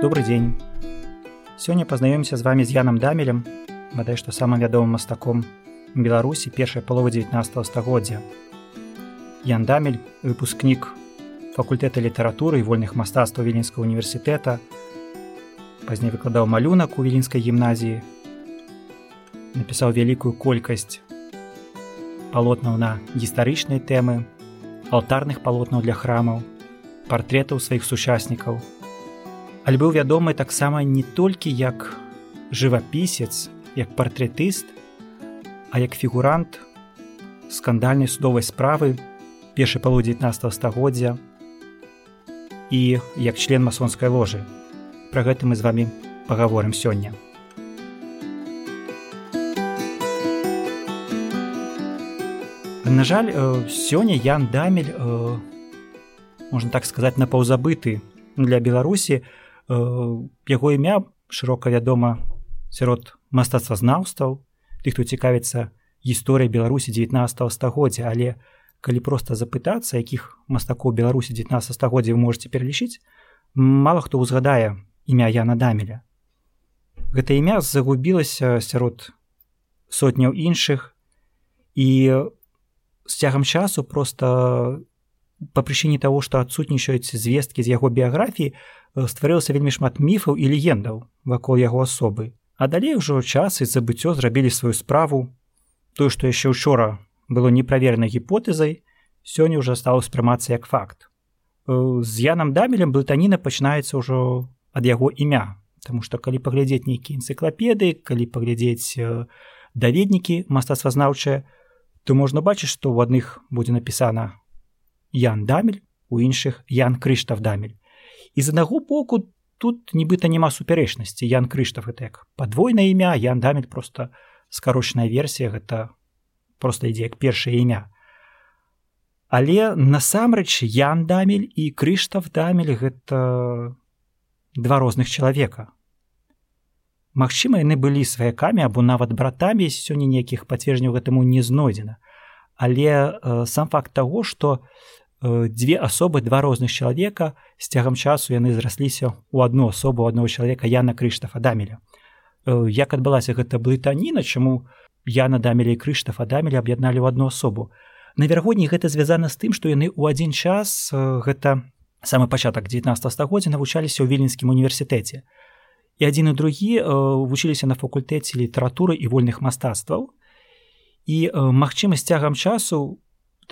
добрый дзень сёння пазнаёмся з вами з янам дамелем бадай што самым вядомым мастаком беларусі першай паловы 19 стагоддзя ян дамель выпускнік факультэта літаратуры і вольных мастацтваў віленскага універсітэта пазней выкладаў малюнак у віленскай гімназіі напісаў вялікую колькасць палотнаў на гістарычнай тэмы алтарных палотнаў для храмаў партрэтаў сваіх сучаснікаў але быў вядомы таксама не толькі як жывапісец як партрэтыст а як фігурант скандальнай судовай справы першай палу 19 стагоддзя і як член масонскай ложы. Пра гэта мы з вами паговорым сёння. На жаль сёння Ян дамель можна так сказаць напаўзабыты для беларусі яго імя шырока вядома сярод мастацтвазнаўстваў тых хто цікавіцца гісторыяй беларусі 19 стагоддзя. Але калі проста запытацца якіх мастакоў беларусі 19 стагоддзя вы можете пералічыць мало хто ўзгадае імя яна дамеля. Гэта імя загубілася сярод сотняў іншых і з цягам часу просто па прычыне таго што адсутнічаюць звесткі з яго біяграфіі стварылася вельмі шмат міфаў і легендаў вакол яго асобы. А далей ужо час і забыццё зрабілі сваю справу. Тое што яшчэ учора было неправернай гіпотэзай сёння ўжо стала ўспрымацца як факт. З янам дамелем блытаніна пачынаецца ўжо ад яго імя. Таму што калі паглядзець нейкія энцыклапеды калі паглядзець даведнікі мастацтвазнаўчыя то можна бачыць што ў адных будзе напісана Ян дамель у іншых Ян крыштаф дамель і з аднаго боку тут нібыта няма супярэчнасці ян крыштаф это як падвойнае імя ян дамель просто скарочная версія гэта просто ідзе як першае імя але насамрэч ян дамель і крыштаф дамель гэта два розных чалавека Магчыма яны былі сваякамі або нават братамі сёння нейкіх пацверджняў гэтаму не знойдзена. Але э, сам факт таго што Э, дзве асобы два розных чалавека з цягам часу яны зрасліся ў одну асобу аднаго чалавека Яна крыштафа дамеля. Э, як адбылася гэта блытаніна чаму Яна дамеля і крыштафа дамеля аб'ядналі ў одну асобу? Наверагодні гэта звязана з тым што яны ў адзін час э, гэта самы пачатак 19 стагоддзя навучаліся ў віленскім універсітэце. І адзін і другі вучыліся на факультэце літаратуры і вольных мастацтваў. І магчымасць цягам часу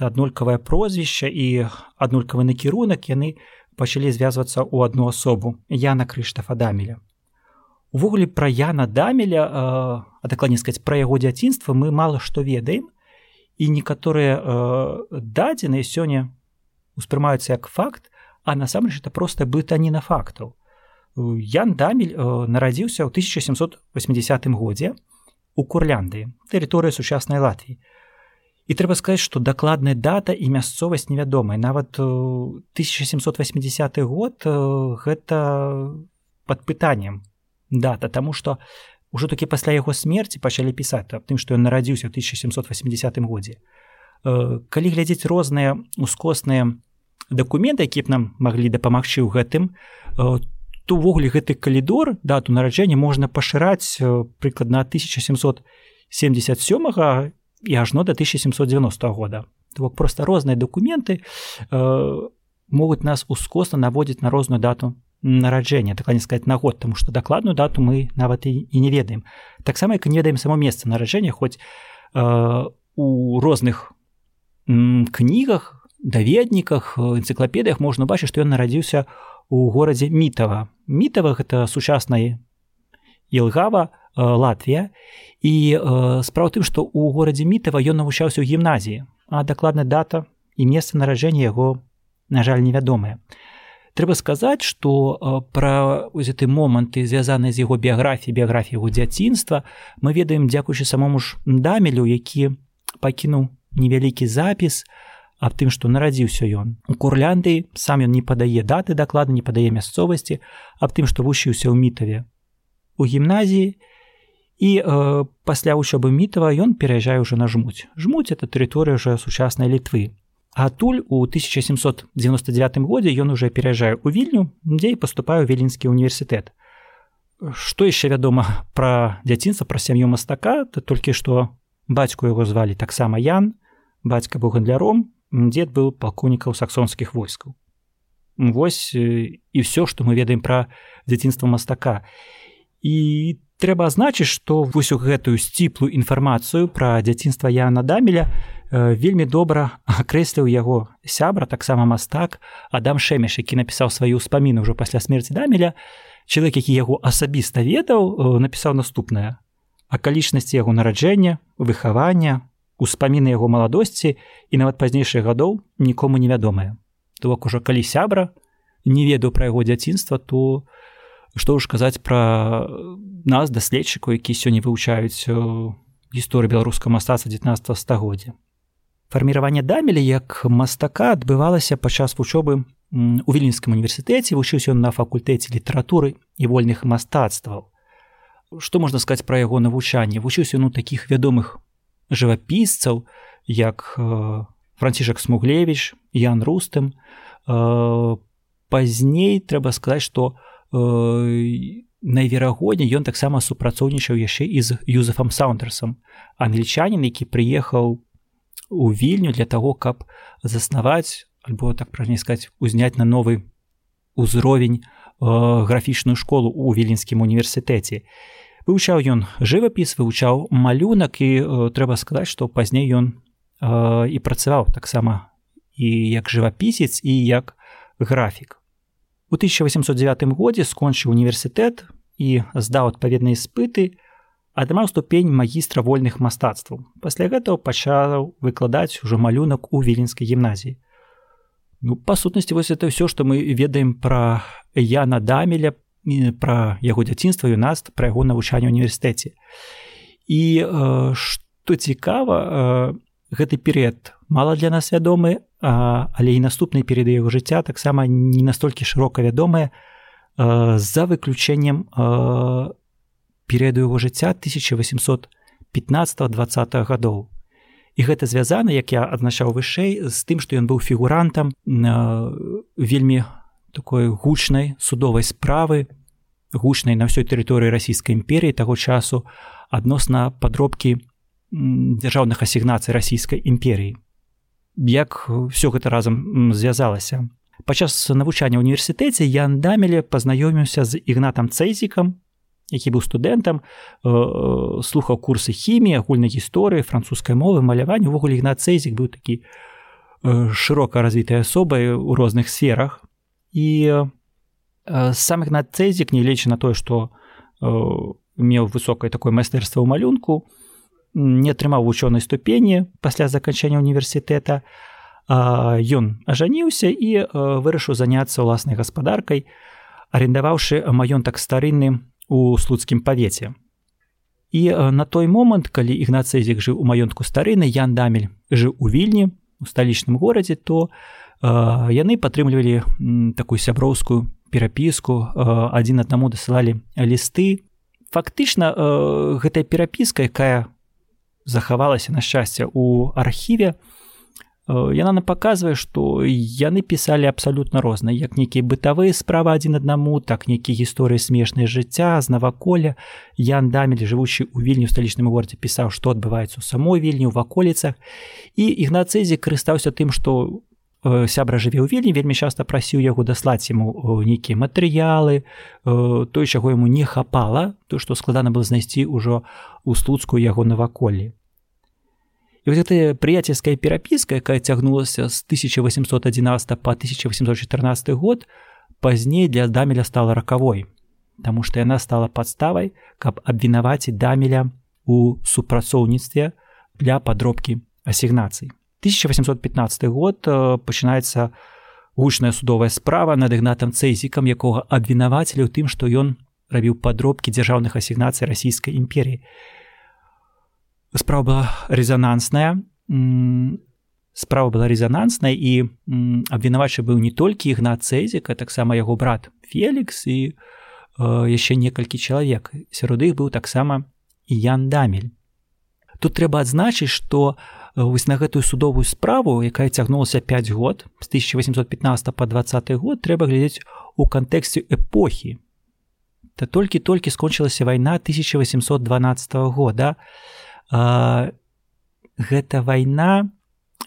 аднолькавае прозвішча і аднолькавы накірунак яны пачалі звязвацца ў одну асобу Яна крыштафа дамеля. Увогуле пра Яна дамеля а дакладней сказаць пра яго дзяцінства мы мала што ведаем і некаторыя дадзеныя сёння успрымаюцца як факт а насамрэч это проста блытаніна фактаў Ян дамель нарадзіўся ў 1780 годзе у курляндыі тэрыторыя сучаснай латвіі і трэба сказаць што дакладная дата і мясцовасць невядомая. Нават 1780 год гэта под пытаннем дата тому что ўжо такі пасля яго смерти пачалі пісаць аб тым што ён нарадзіўся ў 1780 годзе калі глядзець розныя ускосныя дакументы які б нам маглі дапамагчы ў гэтым то увогуле гэты калідор дату нараджэння можна пашыраць прыкладна 1777 і ажно до 1790 года. То бок просто розныя документы э, могуць нас ускосна наводзіць на розную дату нараджэння так не сказать на год тому что дакладную дату мы нават і, і не ведаем. Таксама як не ведаем само месца нараджэння хоць э, у розных кнігах даведніках энцыклапедыях можна бачыць што ён нарадзіўся у горадзе мітава мітава гэта сучаснай елгава Латвія і справа тым што ў горадзе мітава ён навучаўся ў гімназіі а дакладная дата і месца нараджэння яго на жаль невядомыя трэба сказаць што пра гэты моманты звязаныя з яго біяграфіяй біяграфіі яго дзяцінства мы ведаем дзякуючы самому ж дамелю які пакінуў невялікі запіс аб тым што нарадзіўся ён у курляндыі. Сам ён не падае даты дакладна не падае мясцовасці. Аб тым што вучыўся ў мітаве у гімназіі. і э, пасля вучобы мітава ён пераязджае ўжо на жмуць жмуць это тэрыторыя ўжо сучаснай літвы адтуль у 1799 годзе ён уже пераязджае ў вільню дзе і паступае ў віленскі універсітэт Што яшчэ вядома пра дзяцінства пра сям'ю мастака то толькі што бацьку яго звалі таксама Ян бацька быў гандляром дзед быў палконікаў саксонскіх войскаў Вось і ўсё што мы ведаем пра дзяцінства мастака і трэба азначыць што вось у гэтую сціплую інфармацыю пра дзяцінства Яна дамеля вельмі добра акрэсліў яго сябра таксама мастак Адам шэмеш які напісаў сваю ўспаміну ўжо пасля смерці дамеля. Чалавек які яго асабіста ведаў напісаў наступнае. Акалічнасці яго нараджэння выхавання успаміны яго маладосці і нават пазнейшых гадоў нікому невядомыя. То бок ужо калі сябра не ведаў пра яго дзяцінства то што ж казаць пра нас даследчыку які сёння вывучаюць гісторыю беларускага мастацтва 19 стагоддзя фарміраванне дамеля як мастака адбывалася падчас вучобы у віленскім універсітэце вучыўся ён на факультэце літаратуры і вольных мастацтваў што можна сказаць пра яго навучанне вучыўся ну такіх вядомых жывапісцаў як э, францішак смуглевич ян рустым э, пазней трэба сказаць што э, найверагодней ён таксама супрацоўнічаў яшчэ і з юзефам саундерсом. Англічанін які прыехаў у вільню для того каб заснаваць альбо так правней сказать узняць на новы узровень э, графічную школу у віленскім універсітэце. Вывучаў ён жывапіс вывучаў малюнак і э, трэба сказаць што пазней ён э, і працаваў таксама і як жывапісец і як графік у 1809 годзе скончыў універсітэт і здаў адпаведныя спыты атрымаў ступень магістра вольных мастацтваў пасля гэтага пачаў выкладаць ужо малюнак у віленскай гімназіі Ну па сутнасці вось это ўсё што мы ведаем пра Яна дамеля пра яго дзяцінства юнаст пра яго навучанне універсітэце і э, што цікава э, гэты перыяд мала для нас вядомы але і наступныя перыяды яго жыцця таксама не настолькі шырока вядомыя. За выключэннем перыяду яго жыцця 1815 20 гадоў. І гэта звязана як я адзначаў вышэй з тым што ён быў фігурантам вельмі такой гучнай судовай справы гучнай на ўсёй тэрыторыі расійскай імперіі таго часу адносна падробкі дзяржаўных асігнацый расійскай імперіі як все гэта разам звязалася. Падчас навучання універсітэце ян дамеле пазнаёміўся з ігнатам цэйзікам які быў студэнтам э, слухаў курсы хіміі агульнай гісторыі французскай мовы малявання. Увогуле ігнат цэйзік быў такі э, шырока развітай асобай у розных сферах. І э, сам ігнат цэйзік не лечы на тое што меў высокае такое майстэрства ў малюнку не атрымаў вучонай ступені пасля заканчэння універсітэта ён ажаніўся і вырашыў заняцца ўласнай гаспадаркай арендаваўшы маёнтак старынны у слуцкім павеце. І на той момант, калі ігнацэзік жыў у маёнтку старыны Ян дамель жыў у вільні у сталічным горадзе, то э, яны падтрымлівалі такую сяброўскую перапіску адзін аднаму дасылалі лісты. Фактычна э, гэтая перапіска, якая захавалася на шчасце ў архіве, яна нам паказвае што яны пісалі абсалютна розна як нейкія бытавыя справы адзін аднаму так нейкія гісторыі смешнай жыцця з наваколля ян дамель жывучы ў вільню сталічным горадзе пісаў што адбываецца ў самой вільні ў ваколіцах. І ігнацэзі карыстаўся тым што сябра жыве ў вільні вельмі часта прасіў яго даслаць яму нейкія матэрыялы той чаго яму не хапала то што складана было знайсці ўжо ў слуцку яго наваколлі І вот гэтая прыяцельская перапіска, якая цягнулася з 1811 по 1814 год, пазней для дамеля стала ракавой, Таму што яна стала падставай, каб абвінаваціць дамеля у супрацоўніцтве для падробкі асігнацый. 1815 год пачынаецца гучная судовая справа над ігнатам цэйзікам, якога абвінавацілі ў тым, што ён рабіў падробкі дзяржаўных асігнацый расійскай імперіі справа была резонансная справа была резонансная і абвінавачы быў не толькі ігнат цэзіка таксама яго брат фелікс і яшчэ некалькі чалавек. Сярод іх быў таксама ян дамель тут трэба адзначыць што вось на гэтую судовую справу якая цягнулася 5 год з 1815 по 20 год трэба глядзець у кантэксце эпохі. То толькі-толькі скончылася вайна 1812 года. А, гэта вайна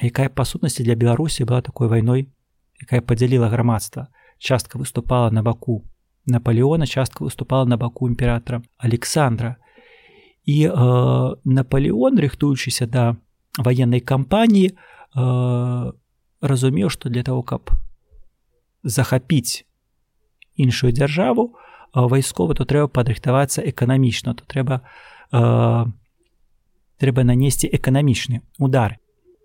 якая па сутнасці для беларусі была такой вайной якая падзяліла грамадства. Частка выступала на баку наполеона частка выступала на баку імператора александра і э, наполеон рыхтуючыся да военной кампаніі э, разумеў што для того каб захапіць іншую дзяржаву вайскова то трэба падрыхтавацца эканамічна то трэба э, трэба нанесці эканамічны удар.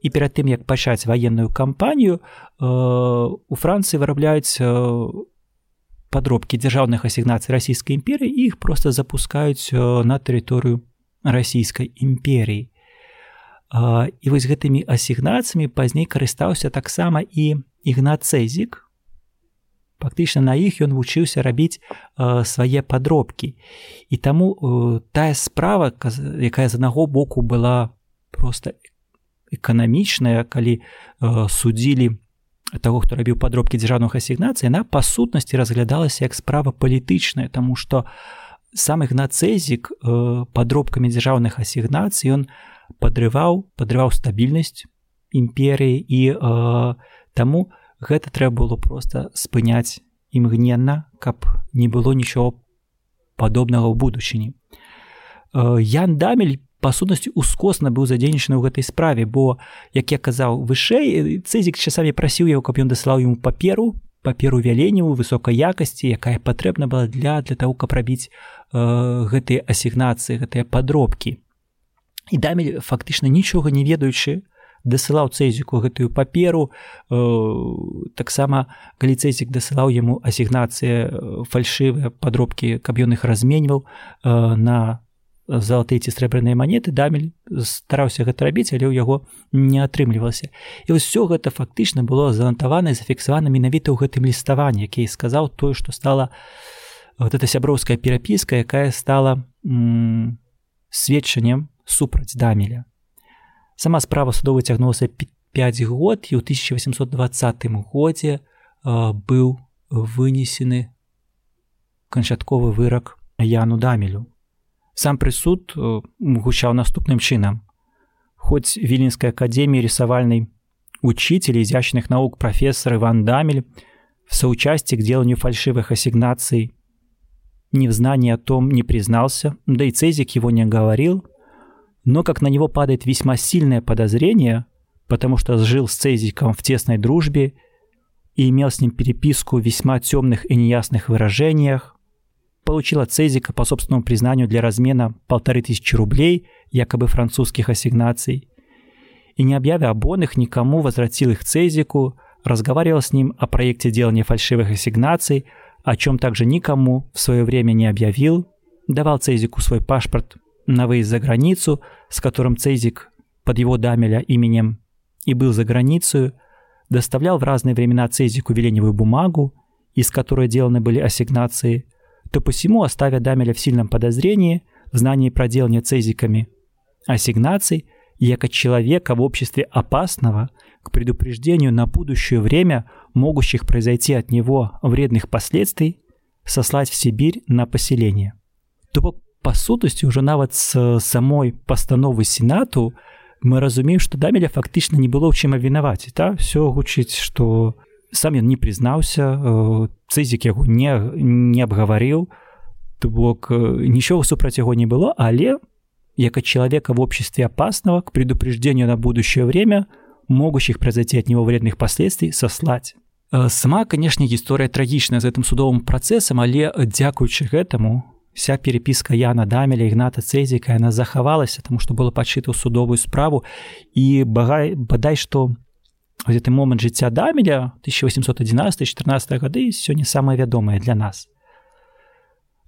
І перад тым як пачаць ваенную кампанію э, у францыі вырабляюць э, падробкі дзяржаўных асігнацый расійскай імперыі іх просто запускаюць э, на тэрыторыю расійскай імперіі і вось гэтымі асігнацыямі пазней карыстаўся таксама і ігнацэзік. Фактычна на іх ён вучыўся рабіць э, свае падробкі. І таму э, тая справа якая з аднаго боку была просто эканамічная калі э, судзілі таго хто рабіў падробкі дзяржаўных асігнацый на па сутнасці разглядалася як справа палітычная тому что сам ігнацэзік э, падробкамі дзяржаўных асігнацый ён падрываў падрываў стабільнасць імперыі і э, таму гэта трэба было просто спыняць імгненна каб не было нічого падобнага ў будучыні. Э, Ян дамель па сутнасці ускосна быў задзейнічаны ў гэтай справе бо як я казаў вышэй цэзік часамі прасіў яго каб ён даслаў ему паперу паперу вяленню высокай якасці якая патрэбна была для для того каб рабіць э, гэтыя асігнацыі гэтыя падробкі. І дамель фактычна нічога не ведаючы дасылаў цэзіку гэтую паперу э, таксама калі цэзік дасылаў яму асігнацыя э, фальшывыя падробкі каб ён іх разменьваў э, на залатыя ці срэбраныя манеты дамель стараўся гэта рабіць але ў яго не атрымлівалася і все гэта фактычна было занатавана зафіксавана менавіта ў гэтым ліставанні які сказаў тое што стала вот эта сяброўская перапіска якая стала сведчаннем супраць дамеля. Сама справа судова цягнулася 5 год і ў 1820 годзе быў вынесены канчатковы вырак Яну дамелю. Сам прысуд гучаў наступным чынам. Хоць віленскай академіі рисовальнай учитель изящных наук профессор Иван Дамель в соучастии к деланию фальшивых ассигнаций ни в знании о том не признался, да и Цезик его не говорил, но как на него падает весьма сильное подозрение, потому что жил с Цезиком в тесной дружбе и имел с ним переписку в весьма темных и неясных выражениях, получил от Цезика по собственному признанию для размена полторы тысячи рублей, якобы французских ассигнаций, и не объявя обонных никому, возвратил их Цезику, разговаривал с ним о проекте делания фальшивых ассигнаций, о чем также никому в свое время не объявил, давал Цезику свой паспорт на выезд за границу, с которым Цейзик под его Дамеля именем и был за границу, доставлял в разные времена Цейзику веленевую бумагу, из которой деланы были ассигнации, то посему, оставя Дамеля в сильном подозрении, в знании проделания Цейзиками ассигнаций, яко человека в обществе опасного к предупреждению на будущее время могущих произойти от него вредных последствий, сослать в Сибирь на поселение. То па сутнасці ўжо нават з самой пастановы сенату мы разумеем што дамеля фактычна не было ў чым абвінаваць та все гучыць што сам ён не прызнаўся цызік яго не не абгаварыў. То бок нічога супраць яго не было але як от человека в обществе опасного к предупреждению на будущее время могущих произойти от него вредных последствий сослать. Сама конечно гісторыя трагічная з гэтым судовым працэсам але дзякуючы гэтаму вся перепіска Яна дамеля ігната цэзіка яна захавалася тому что было падчыта ў судовую справу. І багай бадай што гэты момант жыцця дамеля 1811 14 гады сёння самае вядомае для нас.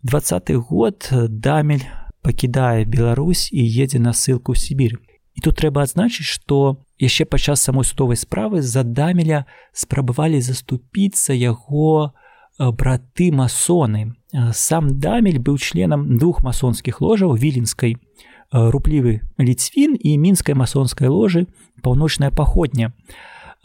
Двадцаты год дамель пакідае Беларусь і едзе на ссылку ў Сібір і тут трэба адзначыць што яшчэ падчас самой судовай справы за дамеля спрабавалі заступіцца яго браты масоны Сам дамель быў членам двух масонскіх ложаў віленскай руплівы ліцвін і мінскай масонскай ложы паўночная паходня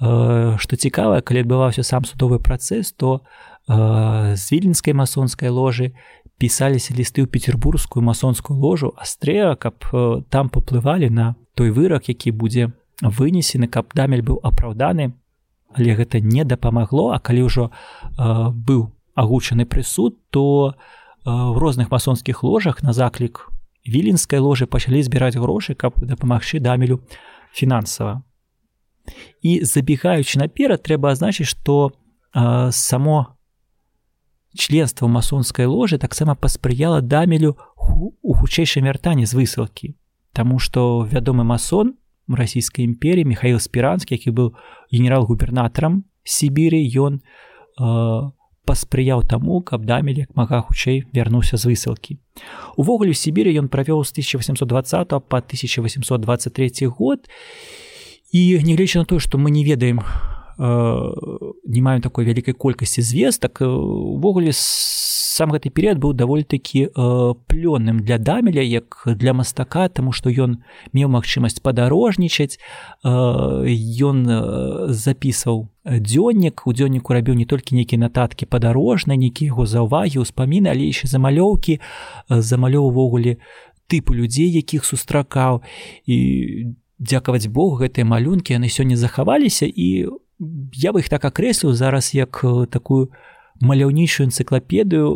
што цікава калі адбываўся сам судовы працэс то з віленскай масонскай ложы пісаліся лісты ў петербургскую масонскую ложу астрэа каб там паплывалі на той вырак які будзе вынесены каб дамель быў апраўданы. Але гэта не дапамагло а калі ўжо быў агучаны прысуд то в розных масонскіх ложах на заклік віленскай ложы пачалі збіраць грошы каб дапамагчы дамелю фінансава і забегаючы наперад трэба азначыць што само членства масонскай ложы таксама паспрыяла дамелю у хутчэйшай вяртанні з высылкі Таму што вядомы масон расійскай імперіі михаил спіранскі які быў генерал-губернатарам сібіры ён у паспрыяў таму, каб дамель як мага хутчэй вярнуўся з высылкі. Увогуле Сібіры ён правёў з 1820 па 1823 год і нягледзячы на тое, што мы не ведаем, не маем такой вялікай колькасці звестак, увогуле сам гэты перыяд быў даволі такі э, плённым для дамеля як для мастака таму што ён меў магчымасць падарожнічаць ён э, запісаў дзённік у дзённіку рабіў не толькі нейкія нататкі падарожныя нейкі яго заўвагі ўспаміны але яшчэ замалёўкі замалёў увогуле тыпу людзей якіх сустракаў і дзякаваць Бог гэтыя малюнкі яны сёння захаваліся і я бы іх так акрэсліў зараз як такую маляўнейшую энцыклапедыю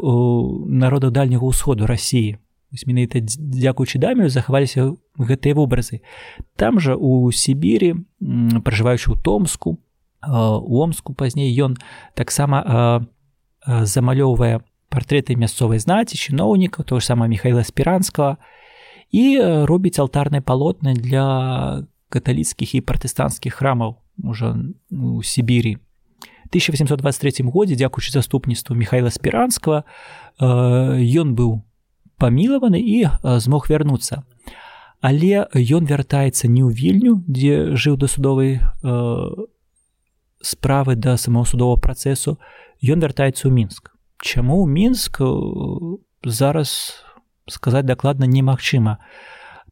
народа дальняга ўсходу рассіі менавіта дзякуючы дамію захаваліся гэтыя вобразы. Там жа у сібірі пражываючы ў томску у омску пазней ён таксама замалёўвае партрэты мясцовай знаці чыноўніка то ж сама михаила спіранскага. і робіць алтарныя палотны для каталіцкіх і пратэстанцкіх храмаў уже у сібірі 1823 годзе дзякуючы заступніцтву михаила спіранскага ён быў памілаваны і змог вярнуцца але ён вяртаецца не ў вільню дзе жыў да судовай справы да самого судового працэсу ён вяртаецца ў мінск чаму ў мінск зараз сказаць дакладна немагчыма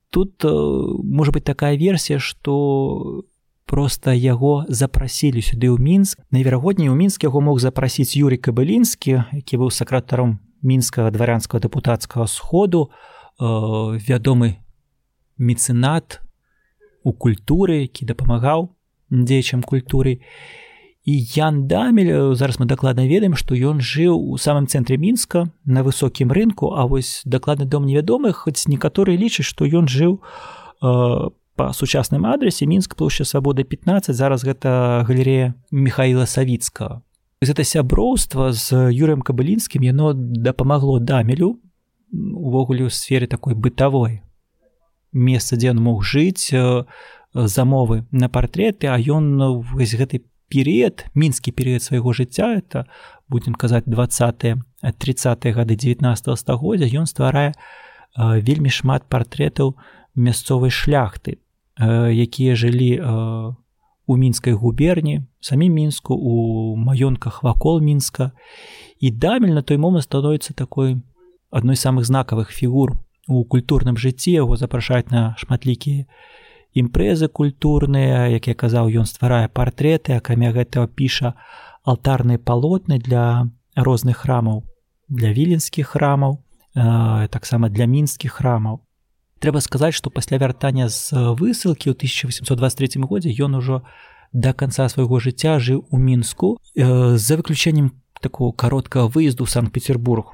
тут можа быть такая версія что просто яго запрасілі сюды ў мінск найверагодней у мінск яго мог запрасіць юрий кабылінскі які быў сакратаром мінскага дварянскага дэпутацкага сходу э, вядомы мецэнат у культуры які дапамагаў дзеячам культуры і ян дамель зараз мы дакладна ведаем што ён жыў у самым цэнтры мінска на высокім рынку а вось дакладны дом невядомых хоць некаторыя лічаць што ён жыў по э, по сучасным адрасе мінск плошча свабоды 15 зараз гэта галерея михаила савіцкага гэта сяброўства з юрыем кабылінскім яно дапамагло дамелю увогуле ў сфере такой бытавой месца дзе ён мог жыць замовы на партреты а ён вось гэты перыяд мінскі перыяд свайго жыцця это будем казаць 20 30 гады 19 стагоддзя ён стварае вельмі шмат партретаў мясцовай шляхты якія жылі у мінскай губерні самі мінску у маёнках вакол мінска. І дамель на той момант становіцца такой адной з самых знакавых фігур у культурным жыцці яго запрашаюць на шматлікія імпрэзы культурныя як я казаў ён стварае партреты акрамя гэтага піша алтарныя палотны для розных храмаў для віленскіх храмаў таксама для мінскіх храмаў. Трэба сказаць што пасля вяртання з высылкі ў 1823 годзе ён ужо до конца свайго жыцця жыў у мінску э, за выключэннем такого кароткага выезду санкт-петербург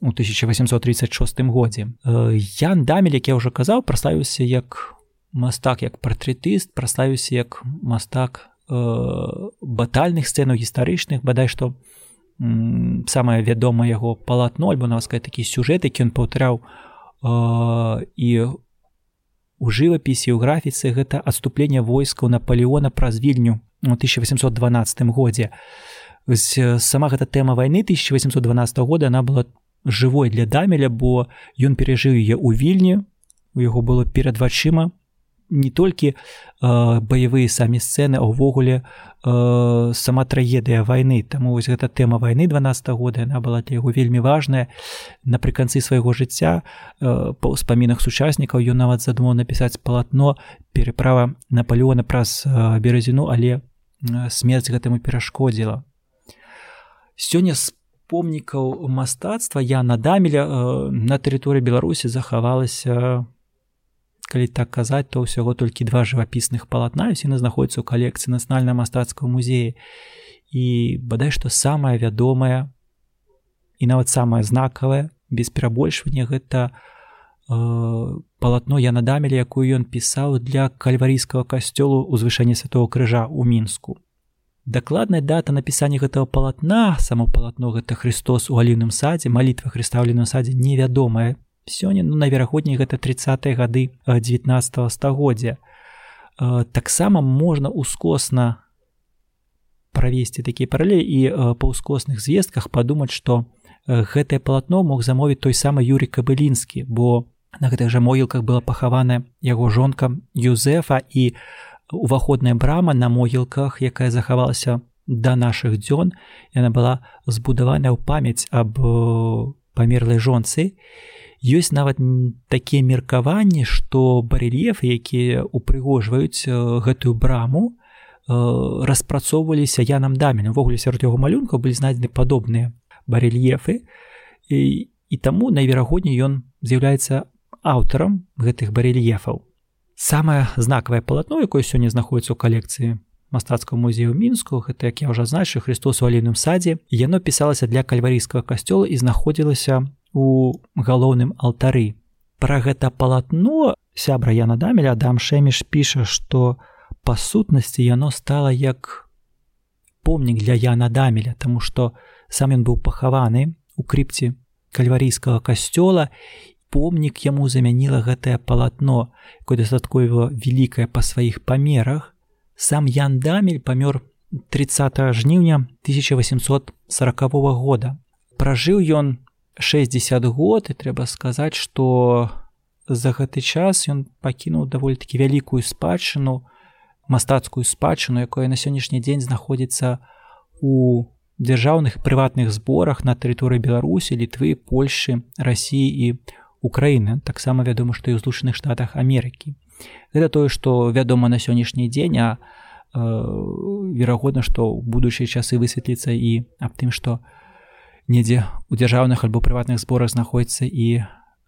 у 1836 годзе. Э, ян дамель як я ўжо казаў праславіўся як мастак як партрэтыст праславіўся як мастак э, батальных сцэнаў гістарычных бадай што самае вядома яго палатно альбо наскай такі сюжэт які ён паўтаряў у і у жывапісе ў графіцы гэта адступленне войскаў наполеона праз вільню у 1812 годзе. Сама гэта тэма вайны 1812 года она была жывой для дамеля бо ён перажыў яе ў вільні у яго было перад вачыма не толькі э, баявыя самі сцэны а ўвогуле э, сама трагедыя вайны. Таму вось гэта тэма вайны 12 -го года яна была для яго вельмі важная. Напрыканцы свайго жыцця э, па ўспамінах сучаснікаў ён нават задумаў напісаць палатно пераправа наполеона праз э, беразіну але смерць гэтаму перашкодзіла. Сёння з помнікаў мастацтва я на дамеля э, на тэрыторыі беларусі захавалася на калі так казаць то ўсяго толькі два жывапісных палатна яны знаходзяцца ў калекцыі нацыянальна мастацкага музея. І бадай што самае вядомае і нават самае знакавае без перабольшвання гэта э, палатно я надамелі якую ён пісаў для кальварійскага касцёлу узвышэння святого крыжа ў мінску. Дакладная дата напісання гэтага палатна само палатно гэта Христос у аліўным садзе малітва хрыстаўленым садзе невядомая сёння ну наверагодней гэта 30 гады 19 стагоддзя. Таксама можна ускосна правесці такія паралелі і па ўскосных звестках падумаць што гэтае палатно мог замовіць той самы юрий кабылінскі бо на гэтых жа могілках была пахаваная яго жонка юзефа і уваходная брама на могілках якая захавалася да нашых дзён. Яна была збудаваная ў памяць аб памерлай жонцы ёсць нават такія меркаванні што барельефы якія упрыгожваюць гэтую браму распрацоўваліся янам дамен увогуле сярод яго малюнка былі знайдзены падобныя барельефы і, і таму найверагодней ён з'яўляецца аўтарам гэтых барельефаў самае знакавае палатно якое сёння знаходіцца ў калекцыі мастацкага музею мінску гэта як я ўжо значу Христос у алейным садзе яно пісалася для кальварійскага касцёла і знаходзілася у галоўным алтары. Пра гэта палатно сябра Яна дамеля Адам Шэміш піша, што па сутнасці яно стала як помнік для Яна дамеля, таму што сам ён быў пахаваны у крыпце кальварійскага касцёла. Помнік яму замяніла гэтае палатно, якое дастаткова вялікае па сваіх памерах. Сам Ян Дамель памёр 30 жніўня 1840 года. Пражыў ён 60 год і трэба сказаць што за гэты час ён пакінуў даволі такі вялікую спадчыну мастацкую спадчыну якая на сённяшні дзень знаходзіцца у дзяржаўных прыватных зборах на тэрыторыі беларусі літвы польльшы рассіі і украіны таксама вядома што і ў злучаных штатах Амерыкі. Гэта тое што вядома на сённяшні дзень а э, верагодна што ў будучыя часы высветліцца і аб тым што у недзе у дзяржаўных альбо прыватных зборах знаходзіцца і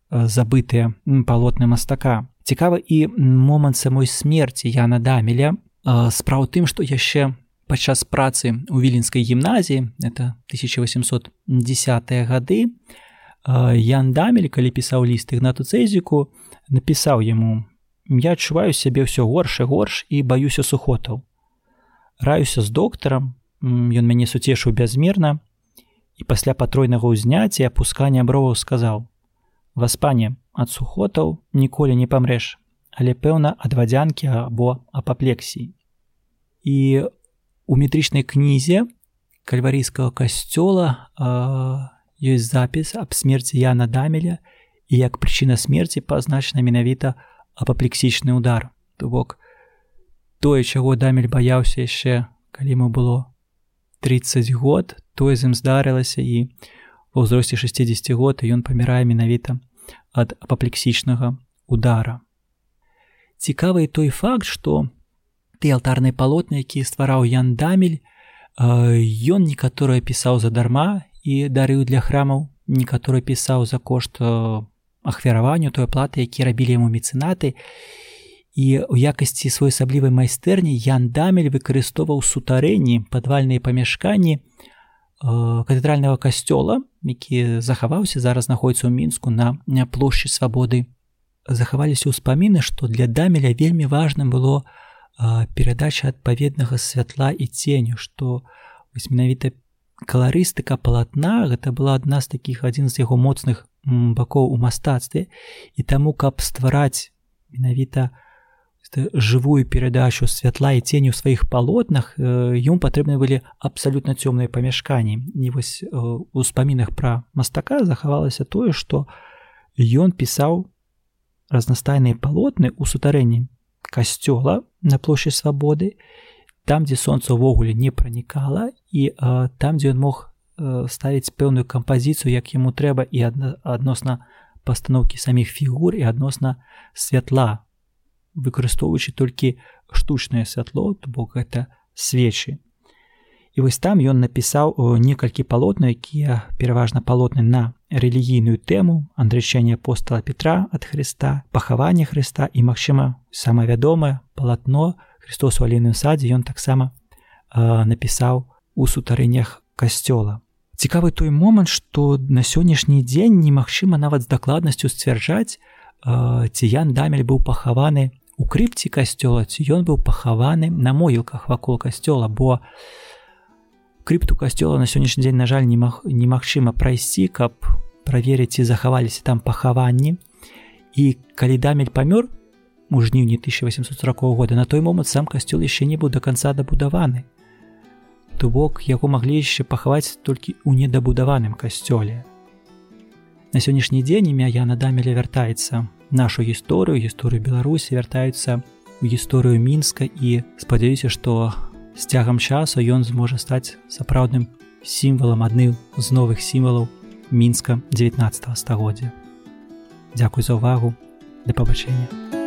забытыя палотны мастака. Цікава і момант самой смерці яна дамеля справа тым што яшчэ падчас працы у віленскай гімназіі это 1810 гады ян дамель калі пісаў ліст ігнату цэзіку напісаў яму я адчуваю сябе ўсё горш і горш і баюся сухотаў. Раюся з доктарам ён мяне суцешыў бязмерна і пасля патройнага ўзняцця апускання броваў сказаў: Васпане ад сухотаў ніколі не памрэш, але пэўна ад вадзянкі або апаплексіі. І у метрычнай кнізе кальварійскага касцёла ёсць запіс аб смерці Яна дамеля і як прычына смерці пазначана менавіта апаплексічны удар. То бок тое, чаго дамель баяўся яшчэ, калі ему было 30 год тое з ім здарылася і ва ўзросце 60 год ён памірае менавіта ад апаплексічнага удара. Цікавы той факт, што ты алтарныя палотны, які ствараў Ян дамель, ён некаторыя пісаў задарма і дарыў для храмаў, некаторы пісаў за кошт ахвяраванню той платы, які рабілі яму мецэнаты і у якасці своеасаблівай майстэрні Ян дамель выкарыстоўваў сутарэнні падвальныя памяшканні э, катэдральнага касцёла які захаваўся зараз знаходіцца ў мінску на плошчы свабоды захаваліся ўспаміны што для дамеля вельмі важным было э, перадача адпаведнага святла і ценю што менавіта каларыстыка палатна гэта была адна з такіх адзін з яго моцных бакоў у мастацтве і таму каб ствараць менавіта у жывую перадачу святла і цені ў сваіх палотнах ён патрэбны былі абсалютна цёмныя памяшканні не вось у спамінах пра мастака захавалася тое што ён пісаў разнастайныя палотны ў сутарэнні касцёла на плошчы свабоды там дзе сонца ўвогуле не пранікала і а, там дзе ён мог а, ставіць пэўную кампазіцыю як яму трэба і адносна пастаноўкі саміх фігур і адносна святла выкарыстоўваючы толькі штучнае святло то бок гэта свечы. І вось там ён напісаў некалькі палотна якія пераважна палотны на рэлігійную тэму андрычэнне апостала Петра ад Хрыста пахаванне Хрыста і магчыма самае вядомае палатно Христос у алейным садзе ён таксама напісаў у сутарэннях касцёла. Цікавы той момант што на сённяшні дзень немагчыма нават з дакладнасцю сцвярджаць ці ян дамель быў пахаваны у крыпці касцёла ці ён быў пахаваны на могілках вакол касцёла бо крыпту касцёла на сённяшні дзень на жаль немагчыма прайсці каб праверыць ці захаваліся там пахаванні. І калі дамель памёр у жніўні 1840 года на той момант сам касцёл яшчэ не быў до конца дабудаваны. То бок яго маглі яшчэ пахаваць толькі ў недабудаваным касцёле. На сённяшні дзень імя яна дамеля вяртаецца нашу гісторыю гісторыю беларусі вяртаюцца у гісторыю мінска і спадзяюся што з цягам часу ён зможа стаць сапраўдным сімвалам адным з новых сімвалаў мінска 19 стагоддзя. Дякуй за ўвагу да пабачэння